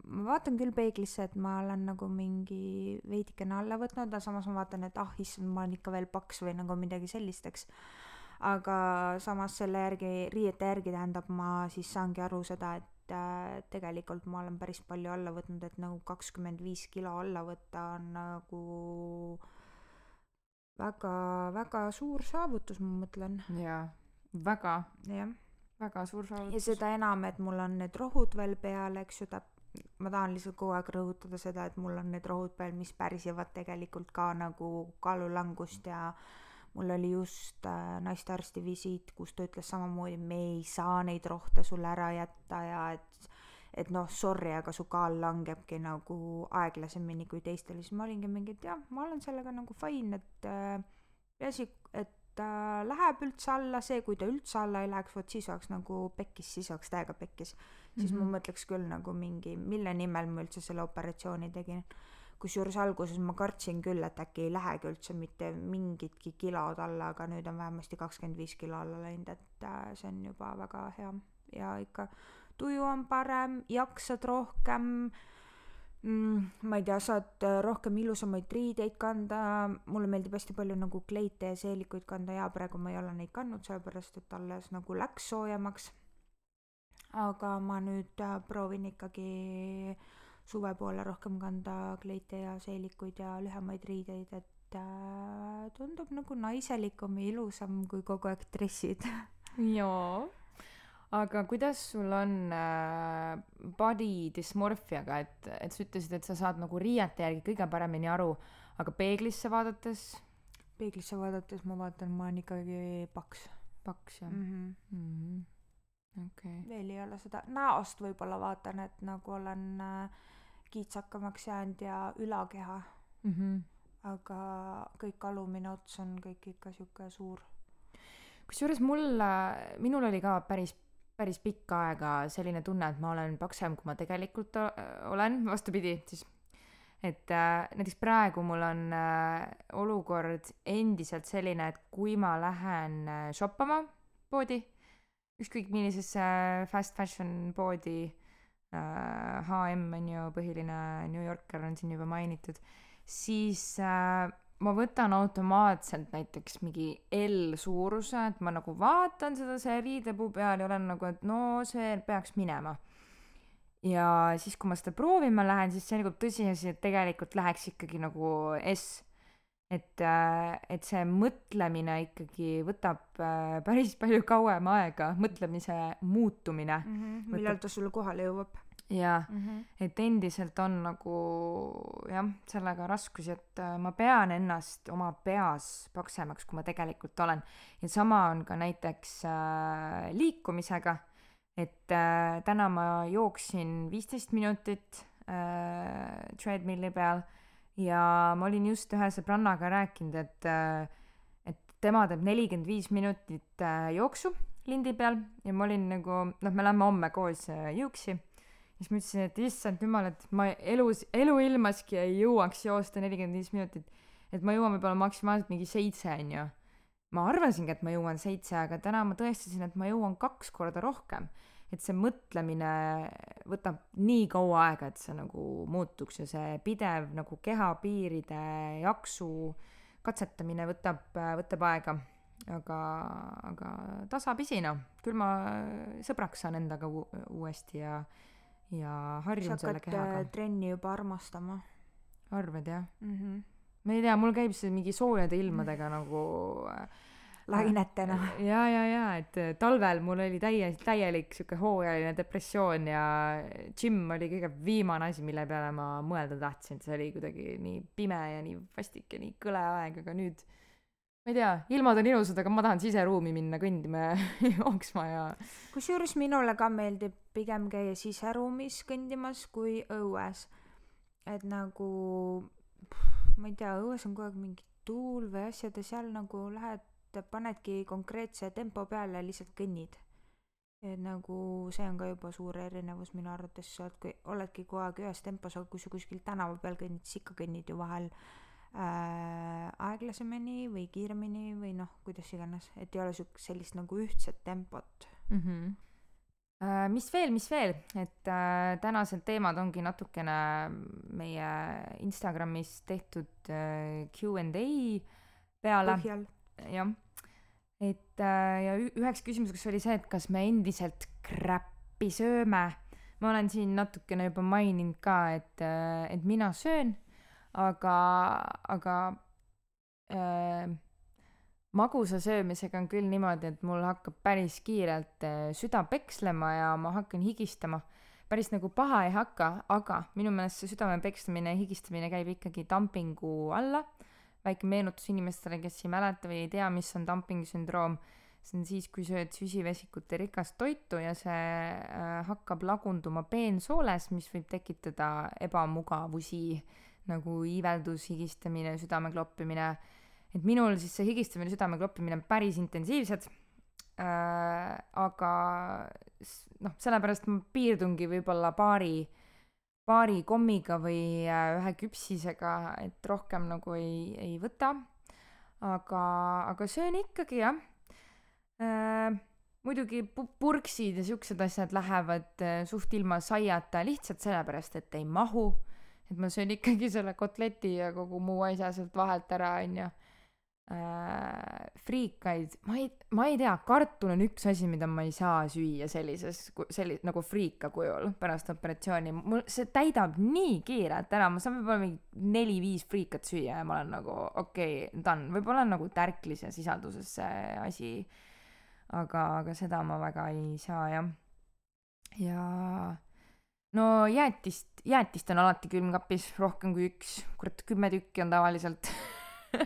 ma vaatan küll peeglisse, et ma olen nagu mingi veidikene alla võtnud, aga samas ma vaatan, et ah issand, ma olen ikka veel paks või nagu midagi sellist, eks. aga samas selle järgi, riiete järgi tähendab, ma siis saangi aru seda, et äh, tegelikult ma olen päris palju alla võtnud, et nagu kakskümmend viis kilo alla võtta on nagu väga-väga suur saavutus, ma mõtlen. jaa, väga. jah. väga suur saavutus. ja seda enam, et mul on need rohud veel peal, eks ju, ta, ma tahan lihtsalt kogu aeg rõhutada seda, et mul on need rohud peal, mis pärsivad tegelikult ka nagu kaalulangust ja mul oli just äh, naistearsti visiit, kus ta ütles samamoodi, me ei saa neid rohte sulle ära jätta ja et et noh, sorry, aga su kaal langebki nagu aeglasemini kui teistel, siis ma olingi mingi, et jah, ma olen sellega nagu fine, et äh, peaasi, et ta äh, läheb üldse alla, see, kui ta üldse alla ei läheks, vot siis oleks nagu pekkis, siis oleks täiega pekkis. siis mm -hmm. ma mõtleks küll nagu mingi, mille nimel ma üldse selle operatsiooni tegin. kusjuures alguses ma kartsin küll, et äkki ei lähegi üldse mitte mingitki kilod alla, aga nüüd on vähemasti kakskümmend viis kilo alla läinud, et äh, see on juba väga hea ja ikka tuju on parem, jaksad rohkem ma ei tea, saad äh, rohkem ilusamaid riideid kanda, mulle meeldib hästi palju nagu kleite ja seelikuid kanda ja praegu ma ei ole neid kandnud, sellepärast et alles nagu läks soojemaks. aga ma nüüd äh, proovin ikkagi suve poole rohkem kanda kleite ja seelikuid ja lühemaid riideid, et äh, tundub nagu naiselikum ja ilusam kui kogu aeg dressid jaa. Aga kuidas sul on äh, body dysmorphiaga, et, et sa ütlesid, et sa saad nagu riiete järgi kõige paremini aru, aga peeglisse vaadates peeglisse vaadates ma vaatan, ma olen ikkagi paks paks jah mm. -hmm. mm -hmm.? okei okay.. veel ei ole seda, näost võib-olla vaatan, et nagu olen äh, kiitsakamaks jäänud ja ülakeha mm. -hmm. aga kõik alumine ots on kõik ikka sihuke suur. kusjuures mul, minul oli ka päris, päris pikka aega selline tunne, et ma olen paksem, kui ma tegelikult olen, vastupidi, siis et äh, näiteks praegu mul on äh, olukord endiselt selline, et kui ma lähen äh, shoppama poodi, ükskõik millisesse äh, fast fashion poodi äh,, HM on ju põhiline, New Yorker on siin juba mainitud, siis äh, ma võtan automaatselt näiteks mingi L suuruse, et ma nagu vaatan seda see riidepuu peal ja olen nagu, et no see peaks minema ja siis, kui ma seda proovima lähen, siis selgub tõsiasi, et tegelikult läheks ikkagi nagu S. et, äh, et see mõtlemine ikkagi võtab äh, päris palju kauem aega, mõtlemise muutumine mm. -hmm. millal ta sulle kohale jõuab? Jaa mm, -hmm. et endiselt on nagu jah, sellega raskusi, et äh, ma pean ennast oma peas paksemaks, kui ma tegelikult olen. ja sama on ka näiteks äh, liikumisega et äh, täna ma jooksin viisteist minutit äh, treadmill'i peal ja ma olin just ühe sõbrannaga rääkinud, et äh, et tema teeb nelikümmend viis minutit äh, jooksu lindi peal ja ma olin nagu, noh, me lähme homme koos äh, jõuksi. Siis ma ütlesin, et issand jumal, et ma elus, eluilmaski ei jõuaks joosta nelikümmend viis minutit. et ma jõuan võib-olla maksimaalselt mingi seitse, onju ma arvasingi, et ma jõuan seitse, aga täna ma tõestasin, et ma jõuan kaks korda rohkem. et see mõtlemine võtab nii kaua aega, et see nagu muutuks ja see pidev nagu kehapiiride jaksu katsetamine võtab, võtab aega. aga, aga tasapisi noh, küll ma sõbraks saan endaga uuesti ja, ja harjun selle kehaga. Äh, trenni juba armastama. arvad jah mm? -hmm ma ei tea, mul käib see mingi soojade ilmadega nagu äh, lainetena. ja, ja, ja et äh, talvel mul oli täie, täielik sihuke hooajaline depressioon ja džimm oli kõige viimane asi, mille peale ma mõelda tahtsin, see oli kuidagi nii pime ja nii vastik ja nii kõle aeg, aga nüüd ma ei tea, ilmad on ilusad, aga ma tahan siseruumi minna kõndima ja jooksma ja. kusjuures minule ka meeldib pigem käia siseruumis kõndimas kui õues. et nagu ma ei tea, õues on kogu aeg mingi tuul või asjad ja seal nagu lähed, panedki konkreetse tempo peale ja lihtsalt kõnnid. et nagu see on ka juba suur erinevus minu arvates, sa oled, oledki kogu aeg ühes tempos, aga kui sa kuskil tänava peal kõnnid, siis ikka kõnnid ju vahel aeglasemini või kiiremini või noh, kuidas iganes, et ei ole siukest sellist nagu ühtset tempot mm. -hmm Äh, mis veel, mis veel, et äh, tänased teemad ongi natukene meie Instagramis tehtud äh, Q and A peale. jah, et äh, ja üheks küsimuseks oli see, et kas me endiselt crap'i sööme. ma olen siin natukene juba maininud ka, et äh,, et mina söön, aga, aga äh, magusa söömisega on küll niimoodi, et mul hakkab päris kiirelt eh, süda pekslema ja ma hakkan higistama. päris nagu paha ei hakka, aga minu meelest see südame pekslemine ja higistamine käib ikkagi dumpingu alla. väike meenutus inimestele, kes ei mäleta või ei tea, mis on dumpingu sündroom. see on siis, kui sööd süsivesikute rikast toitu ja see äh, hakkab lagunduma peensooles, mis võib tekitada ebamugavusi nagu iiveldus, higistamine, südame kloppimine et minul siis see higistamine, südame kloppimine on päris intensiivsed äh,. aga noh, sellepärast ma piirdungi võib-olla paari, paari kommiga või äh, ühe küpsisega, et rohkem nagu ei, ei võta. aga, aga söön ikkagi jah äh,. muidugi pu-, purksid ja siuksed asjad lähevad äh, suht ilma saiata lihtsalt sellepärast, et ei mahu. Et ma söön ikkagi selle kotleti ja kogu muu asja sealt vahelt ära, onju äh, friikaid, ma ei, ma ei tea, kartul on üks asi, mida ma ei saa süüa sellises, selli-, nagu friika kujul pärast operatsiooni. mul see täidab nii kiirelt ära, ma saan võib-olla mingi neli-viis friikat süüa ja ma olen nagu okei okay,, done. võib-olla on nagu tärklis ja sisalduses see asi. aga, aga seda ma väga ei saa jah. ja no jäätist, jäätist on alati külmkapis rohkem kui üks, kurat kümme tükki on tavaliselt.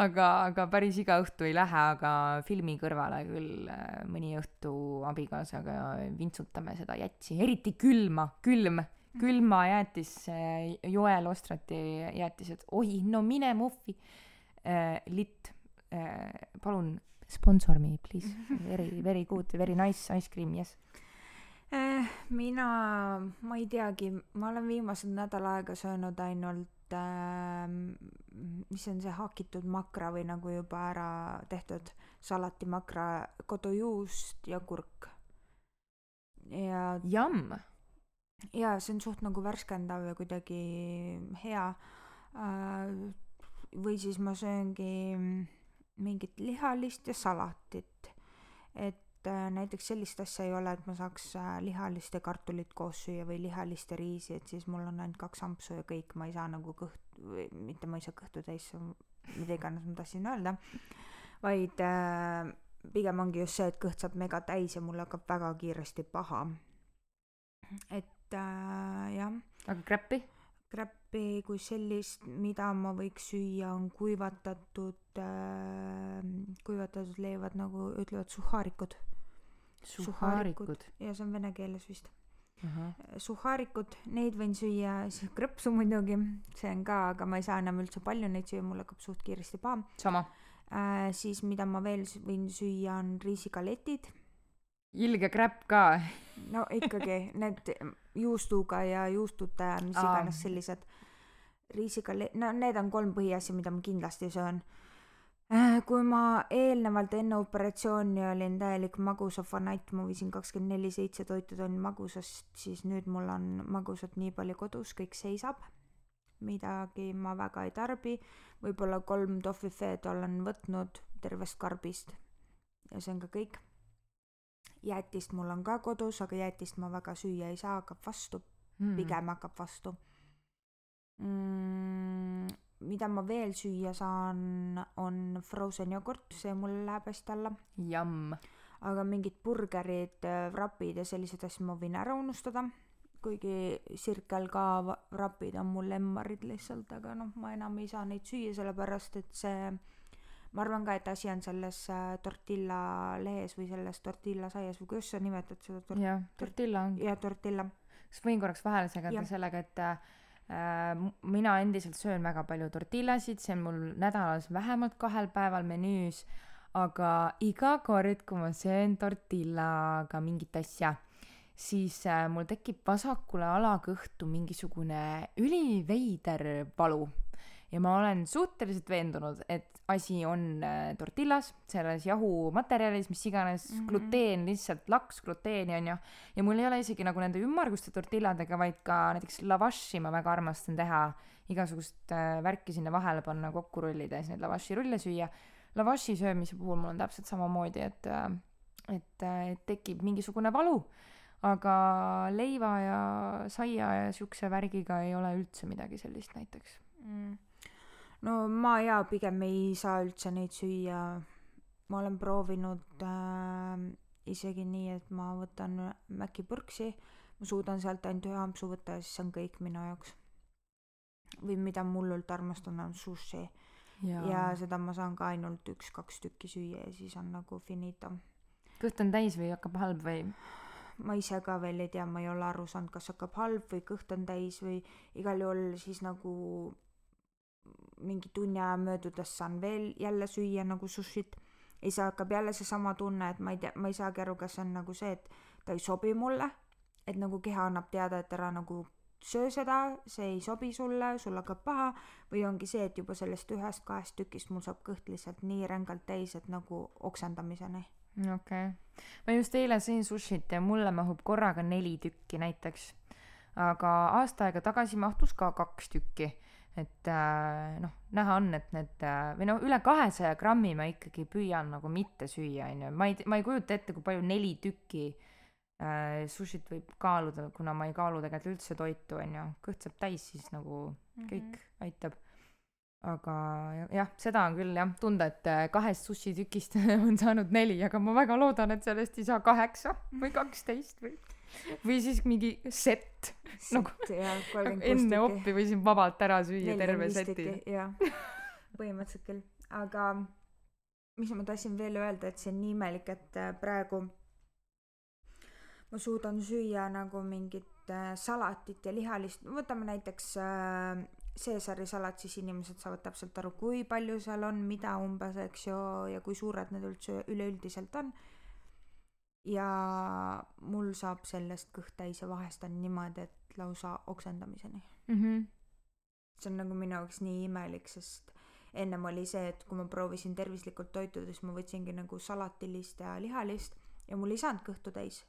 Aga, aga päris iga õhtu ei lähe, aga filmi kõrvale küll äh, mõni õhtu abikaasaga vintsutame seda jätsi, eriti külma, külm, külma jäätis, Joel Ostrati jäätised, oi, no mine muhvi äh,. Litt äh,, palun sponsor me please, very, very good, very nice ice cream, yes. Eh, mina, ma ei teagi, ma olen viimased nädal aega söönud ainult äh,, mis on see hakitud makra või nagu juba ära tehtud salatimakra, kodujuust ja kurk. ja, Jamm, ja see on suht nagu värskendav ja kuidagi hea äh,. või siis ma sööngi mingit lihalist ja salatit, et äh, näiteks sellist asja ei ole, et ma saaks äh, lihalist ja kartulit koos süüa või lihalist ja riisi, et siis mul on ainult kaks ampsu ja kõik, ma ei saa nagu kõht-, mitte ma ei saa kõhtu täis, mida iganes ma tahtsin öelda, vaid äh, pigem ongi just see, et kõht saab mega täis ja mul hakkab väga kiiresti paha. et äh, jah, aga kräppi? kräppi kui sellist, mida ma võiks süüa, on kuivatatud äh,, kuivatatud leivad nagu ütlevad suhhaarikud suhhaarikud. ja see on vene keeles vist. ahah, suhhaarikud, neid võin süüa, siis krõpsu muidugi, see on ka, aga ma ei saa enam üldse palju neid süüa, mul hakkab suht kiiresti paha sama. äh,. siis mida ma veel võin süüa, on riisikaletid. ilge kräpp ka. no ikkagi need juustuga ja juustuta ja mis iganes sellised riisikale-, no need on kolm põhiasja, mida ma kindlasti söön. Kui ma eelnevalt enne operatsiooni olin täielik magusafanatt, ma võisin kakskümmend neli seitse toitu tonni magusast, siis nüüd mul on magusat nii palju kodus, kõik seisab. midagi ma väga ei tarbi, võib-olla kolm tohvifeed olen võtnud tervest karbist ja see on ka kõik jäätist mul on ka kodus, aga jäätist ma väga süüa ei saa, hakkab vastu, Hmm. pigem hakkab vastu mm,. Mida ma veel süüa saan, on frozen jogurt, see mul läheb hästi alla, jamm. aga mingid burgerid, wrapid ja sellised asjad ma võin ära unustada. kuigi Circle K va- wrapid on mul lemmarid lihtsalt, aga noh, ma enam ei saa neid süüa, sellepärast et see ma arvan ka, et asi on selles äh, tortilla lehes või selles tortilla saias või kuidas sa nimetad seda tor- jah, tortilla on. ja tortilla kas võin korraks vahele segada Jah. sellega, et äh, mina endiselt söön väga palju tortillasid, see on mul nädalas vähemalt kahel päeval menüüs, aga iga kord, kui ma söön tortillaga mingit asja, siis äh, mul tekib vasakule alakõhtu mingisugune üliveider valu. Ja ma olen suhteliselt veendunud, et asi on äh, tortillas, selles jahumaterjalis, mis iganes mm. -hmm. gluteen lihtsalt, laks gluteeni on ju, ja mul ei ole isegi nagu nende ümmarguste tortilladega, vaid ka näiteks lavashi ma väga armastan teha, igasugust äh, värki sinna vahele panna, kokku rullida ja siis neid lavashi rulle süüa. lavashi söömise puhul mul on täpselt samamoodi, et, et, et tekib mingisugune valu, aga leiva ja saia ja siukse värgiga ei ole üldse midagi sellist näiteks. mm.. No ma jaa pigem ei saa üldse neid süüa. ma olen proovinud äh, isegi nii, et ma võtan Maci purksi, ma suudan sealt ainult ühe ampsu võtta ja siis see on kõik minu jaoks. või mida ma hullult armastan, on sushi ja seda ma saan ka ainult üks-kaks tükki süüa ja siis on nagu finito. kõht on täis või hakkab halb või? ma ise ka veel ei tea, ma ei ole aru saanud, kas hakkab halb või kõht on täis või igal juhul siis nagu mingi tunni aja möödudes saan veel jälle süüa nagu sushit ja siis hakkab jälle seesama tunne, et ma ei tea, ma ei saagi aru, kas see on nagu see, et ta ei sobi mulle, et nagu keha annab teada, et ära nagu söö seda, see ei sobi sulle, sul hakkab paha või ongi see, et juba sellest ühest-kahest tükist mul saab kõht lihtsalt nii rängalt täis, et nagu oksendamiseni. okei okay.. ma just eile sõin sushit ja mulle mahub korraga neli tükki näiteks. aga aasta aega tagasi mahtus ka kaks tükki. Et äh, noh, näha on, et need äh, või no üle kahesaja grammi ma ikkagi püüan nagu mitte süüa, onju, ma ei, ma ei kujuta ette, kui palju neli tükki äh, sushit võib kaaluda, kuna ma ei kaalu tegelikult üldse toitu, onju, kõht saab täis, siis nagu kõik mm -hmm. aitab. aga ja- jah, seda on küll jah tunda, et äh, kahest sushi tükist on saanud neli, aga ma väga loodan, et sellest ei saa kaheksa või kaksteist või, või siis mingi sett. Nagu- enne oppi võisin vabalt ära süüa terve seti. jah, põhimõtteliselt küll, aga mis ma tahtsin veel öelda, et see on nii imelik, et äh, praegu ma suudan süüa nagu mingit äh, salatit ja lihalist, võtame näiteks äh, Caesari salat, siis inimesed saavad täpselt aru, kui palju seal on, mida umbes, eks ju, ja kui suured need üldse üleüldiselt on. Ja mul saab sellest kõht täis ja vahest on niimoodi, et lausa oksendamiseni Mhm. see on nagu minu jaoks nii imelik, sest ennem oli see, et kui ma proovisin tervislikult toituda, siis ma võtsingi nagu salatilist ja lihalist ja mul ei saanud kõhtu täis.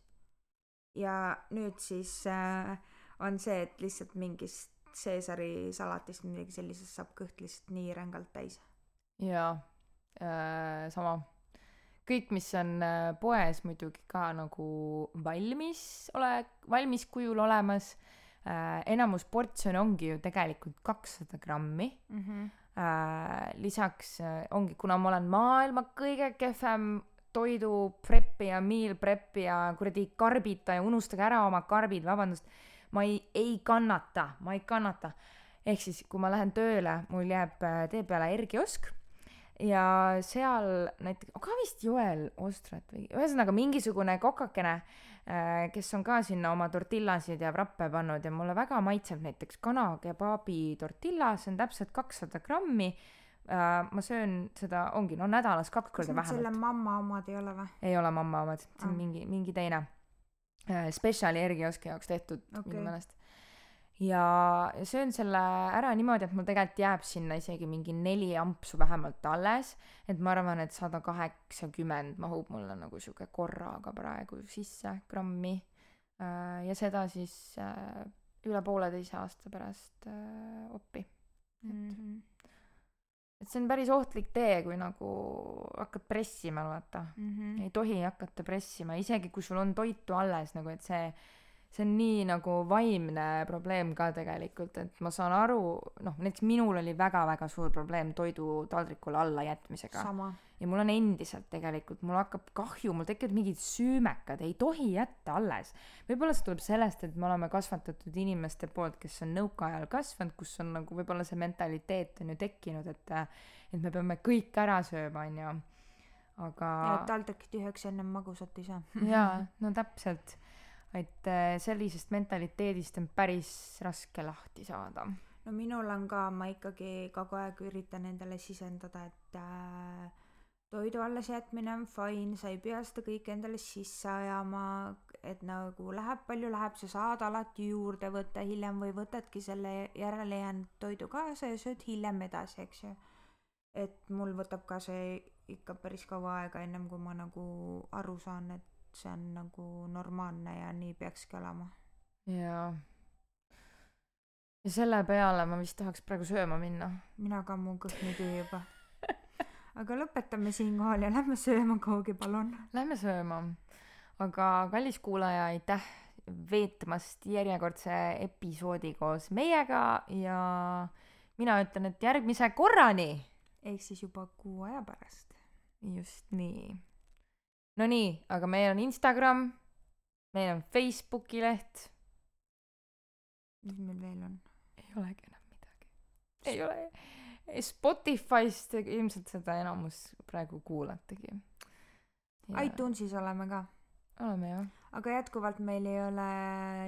ja nüüd siis äh, on see, et lihtsalt mingist Caesari salatist midagi sellisest saab kõht lihtsalt nii rängalt täis. jaa äh,, sama. kõik, mis on äh, poes muidugi ka nagu valmis ole-, valmis kujul olemas äh,, enamus portsjone ongi ju tegelikult kakssada grammi Mm -hmm. äh,. lisaks äh, ongi, kuna ma olen maailma kõige kehvem toidu prepija, meal prepija, kuradi karbita ja unustage ära oma karbid, vabandust, ma ei, ei kannata, ma ei kannata. ehk siis, kui ma lähen tööle, mul jääb äh, tee peale R-kiosk ja seal näiteks, ka vist Joel Ostrat või ühesõnaga mingisugune kokakene, kes on ka sinna oma tortillasid ja frappe pannud ja mulle väga maitseb näiteks kanakebaabi tortilla, see on täpselt kakssada grammi. ma söön seda, ongi no nädalas kaks korda need selle vähemalt. mamma omad ei ole või? ei ole mamma omad, see on Ah. mingi, mingi teine. Spetsiali R-kioski jaoks tehtud okay. Minu meelest. Ja söön selle ära niimoodi, et mul tegelikult jääb sinna isegi mingi neli ampsu vähemalt alles. et ma arvan, et sada kaheksakümmend mahub mulle nagu sihuke korraga praegu sisse grammi. ja seda siis äh, üle pooleteise aasta pärast äh, oppi. Mhm. et see on päris ohtlik tee, kui nagu hakkad pressima, vaata Mhm. ei tohi hakata pressima, isegi kui sul on toitu alles nagu, et see, see on nii nagu vaimne probleem ka tegelikult, et ma saan aru, noh, näiteks minul oli väga-väga suur probleem toidu taldrikule alla jätmisega ja mul on endiselt tegelikult, mul hakkab kahju, mul tekivad mingid süümekad, ei tohi jätta alles. võib-olla see tuleb sellest, et me oleme kasvatatud inimeste poolt, kes on nõukaajal kasvanud, kus on nagu võib-olla see mentaliteet on ju tekkinud, et et me peame kõik ära sööma, onju. aga ja taldrikit tühjaks ennem magusat ei saa. jaa, no täpselt. Et äh, sellisest mentaliteedist on päris raske lahti saada. no minul on ka, ma ikkagi kogu aeg üritan endale sisendada, et äh, toidu allesjätmine on fine, sa ei pea seda kõike endale sisse ajama, et nagu läheb palju läheb, sa saad alati juurde võtta hiljem või võtadki selle järele jäänud toidu kaasa ja sööd hiljem edasi, eks ju. et mul võtab ka see ikka päris kaua aega, ennem kui ma nagu aru saan, et see on nagu normaalne ja nii peakski olema. jaa. ja selle peale ma vist tahaks praegu sööma minna. mina ka, mu kõht nii tühi juba. aga lõpetame siinkohal ja lähme sööma kuhugi, palun. Lähme sööma. aga kallis kuulaja, aitäh veetmast järjekordse episoodi koos meiega ja mina ütlen, et järgmise korrani. ehk siis juba kuu aja pärast. just nii. Nonii, aga meil on Instagram, meil on Facebooki leht, mis meil veel on? ei olegi enam midagi. ei ole. Spotify'st ilmselt seda enamus praegu kuulategi. iTunesis oleme ka, oleme jah. aga jätkuvalt meil ei ole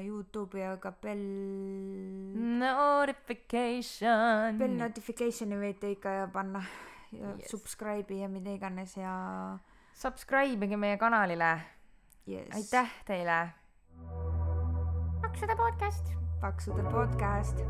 Youtube'i ega bell, Notification. bell notification'i võite ikka panna ja yes. subscribe'i ja mida iganes ja Subscribe ige meie kanalile. yes. aitäh teile. Paksude podcast. paksude podcast